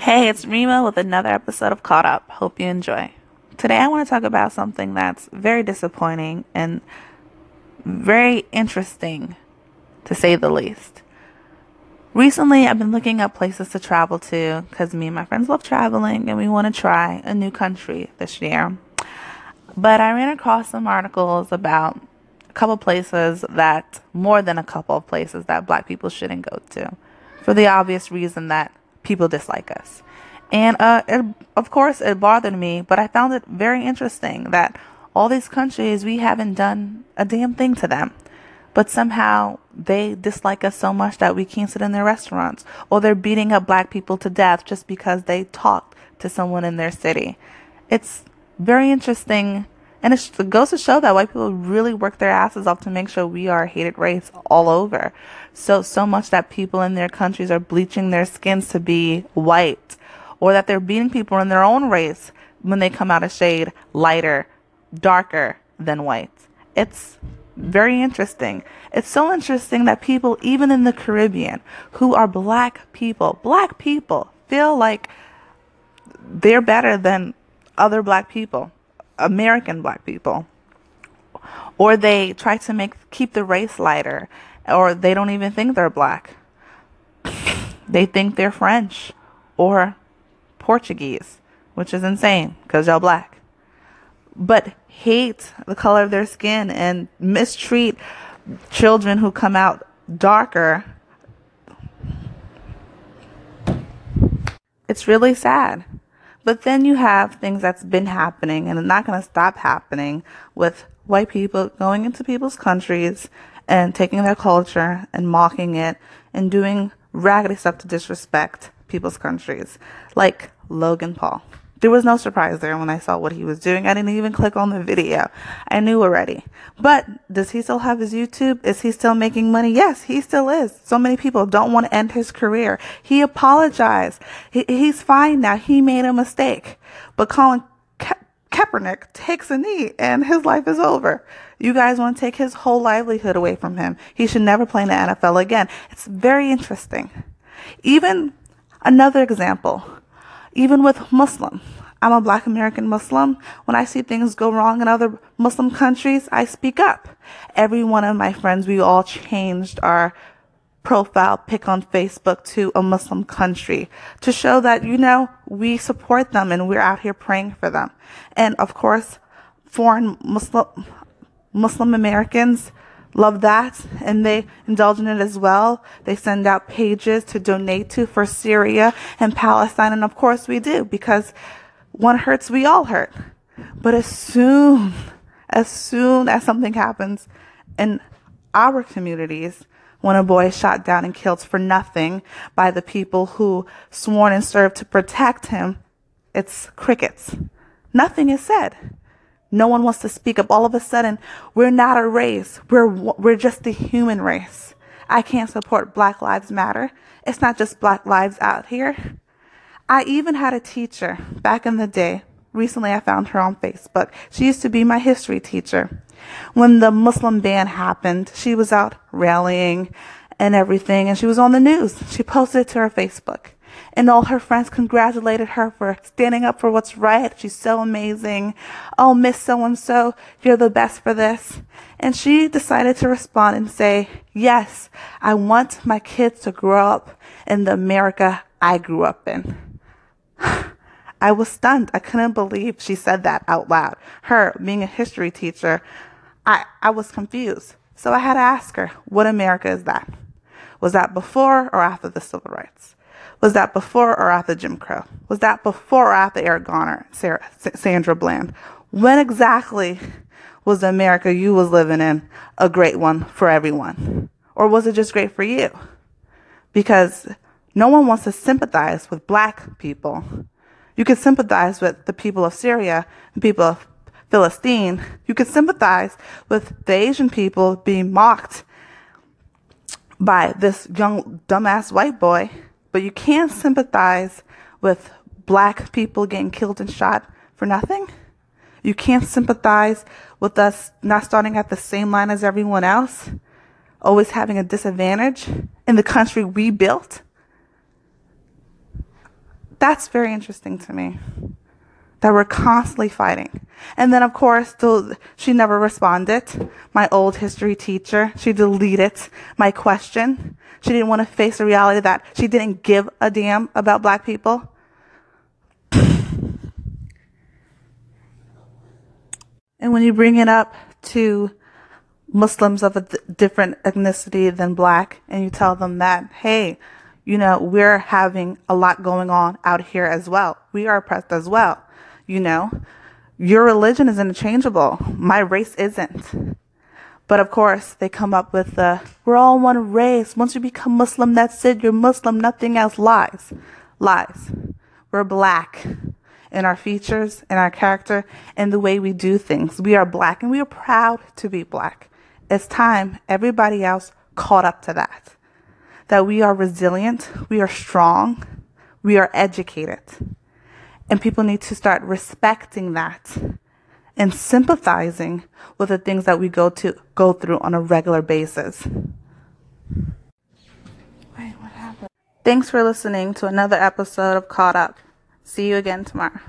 Hey, it's Rima with another episode of Caught Up. Hope you enjoy. Today I want to talk about something that's very disappointing and very interesting, to say the least. Recently, I've been looking up places to travel to because me and my friends love traveling and we want to try a new country this year. But I ran across some articles about a couple places that, more than a couple of places that black people shouldn't go to for the obvious reason that people dislike us. And uh, it, of course, it bothered me, but I found it very interesting that all these countries, we haven't done a damn thing to them. But somehow they dislike us so much that we can't sit in their restaurants, or they're beating up black people to death just because they talked to someone in their city. It's very interesting, and it goes to show that white people really work their asses off to make sure we are a hated race all over. So, so much that people in their countries are bleaching their skins to be white, or that they're beating people in their own race when they come out a shade lighter, darker than white. It's very interesting. It's so interesting that people, even in the Caribbean, who are black people, black people, feel like they're better than other black people, American black people. Or they try to make keep the race lighter, or they don't even think they're black. they think they're French or Portuguese, which is insane because y'all black but hate the color of their skin and mistreat children who come out darker. It's really sad. But then you have things that's been happening and it's not going to stop happening with white people going into people's countries and taking their culture and mocking it and doing raggedy stuff to disrespect people's countries, like Logan Paul. There was no surprise there when I saw what he was doing. I didn't even click on the video. I knew already. But does he still have his YouTube? Is he still making money? Yes, he still is. So many people don't want to end his career. He apologized. He, he's fine now. He made a mistake. But Colin Ka- Kaepernick takes a knee and his life is over. You guys want to take his whole livelihood away from him. He should never play in the NFL again. It's very interesting. Even another example even with Muslim. I'm a black American Muslim. When I see things go wrong in other Muslim countries, I speak up. Every one of my friends, we all changed our profile pic on Facebook to a Muslim country to show that, you know, we support them and we're out here praying for them. And of course, foreign Muslim, Muslim Americans, love that and they indulge in it as well. They send out pages to donate to for Syria and Palestine. And of course we do because one hurts, we all hurt. But as soon, as soon as something happens in our communities, when a boy is shot down and killed for nothing by the people who sworn and served to protect him, it's crickets. Nothing is said. No one wants to speak up. All of a sudden, we're not a race. We're, we're just the human race. I can't support Black Lives Matter. It's not just Black lives out here. I even had a teacher back in the day. Recently, I found her on Facebook. She used to be my history teacher. When the Muslim ban happened, she was out rallying and everything, and she was on the news. She posted it to her Facebook and all her friends congratulated her for standing up for what's right. She's so amazing. Oh, Miss So and so, you're the best for this. And she decided to respond and say, Yes, I want my kids to grow up in the America I grew up in. I was stunned. I couldn't believe she said that out loud. Her being a history teacher, I, I was confused. So I had to ask her, what America is that? Was that before or after the civil rights? Was that before or after Jim Crow? Was that before or after Eric Garner, Sarah, Sandra Bland? When exactly was the America you was living in a great one for everyone? Or was it just great for you? Because no one wants to sympathize with black people. You can sympathize with the people of Syria, the people of Philistine. You can sympathize with the Asian people being mocked by this young dumbass white boy but you can't sympathize with black people getting killed and shot for nothing. You can't sympathize with us not starting at the same line as everyone else, always having a disadvantage in the country we built. That's very interesting to me. That we're constantly fighting. And then, of course, she never responded. My old history teacher, she deleted my question. She didn't want to face the reality that she didn't give a damn about black people. and when you bring it up to Muslims of a th- different ethnicity than black, and you tell them that, hey, you know, we're having a lot going on out here as well. We are oppressed as well. You know, your religion is interchangeable. My race isn't. But of course, they come up with the, we're all one race. Once you become Muslim, that's it. You're Muslim. Nothing else lies. Lies. We're black in our features, in our character, in the way we do things. We are black and we are proud to be black. It's time everybody else caught up to that. That we are resilient, we are strong, we are educated. And people need to start respecting that and sympathizing with the things that we go to go through on a regular basis. Wait, what happened? Thanks for listening to another episode of Caught Up. See you again tomorrow.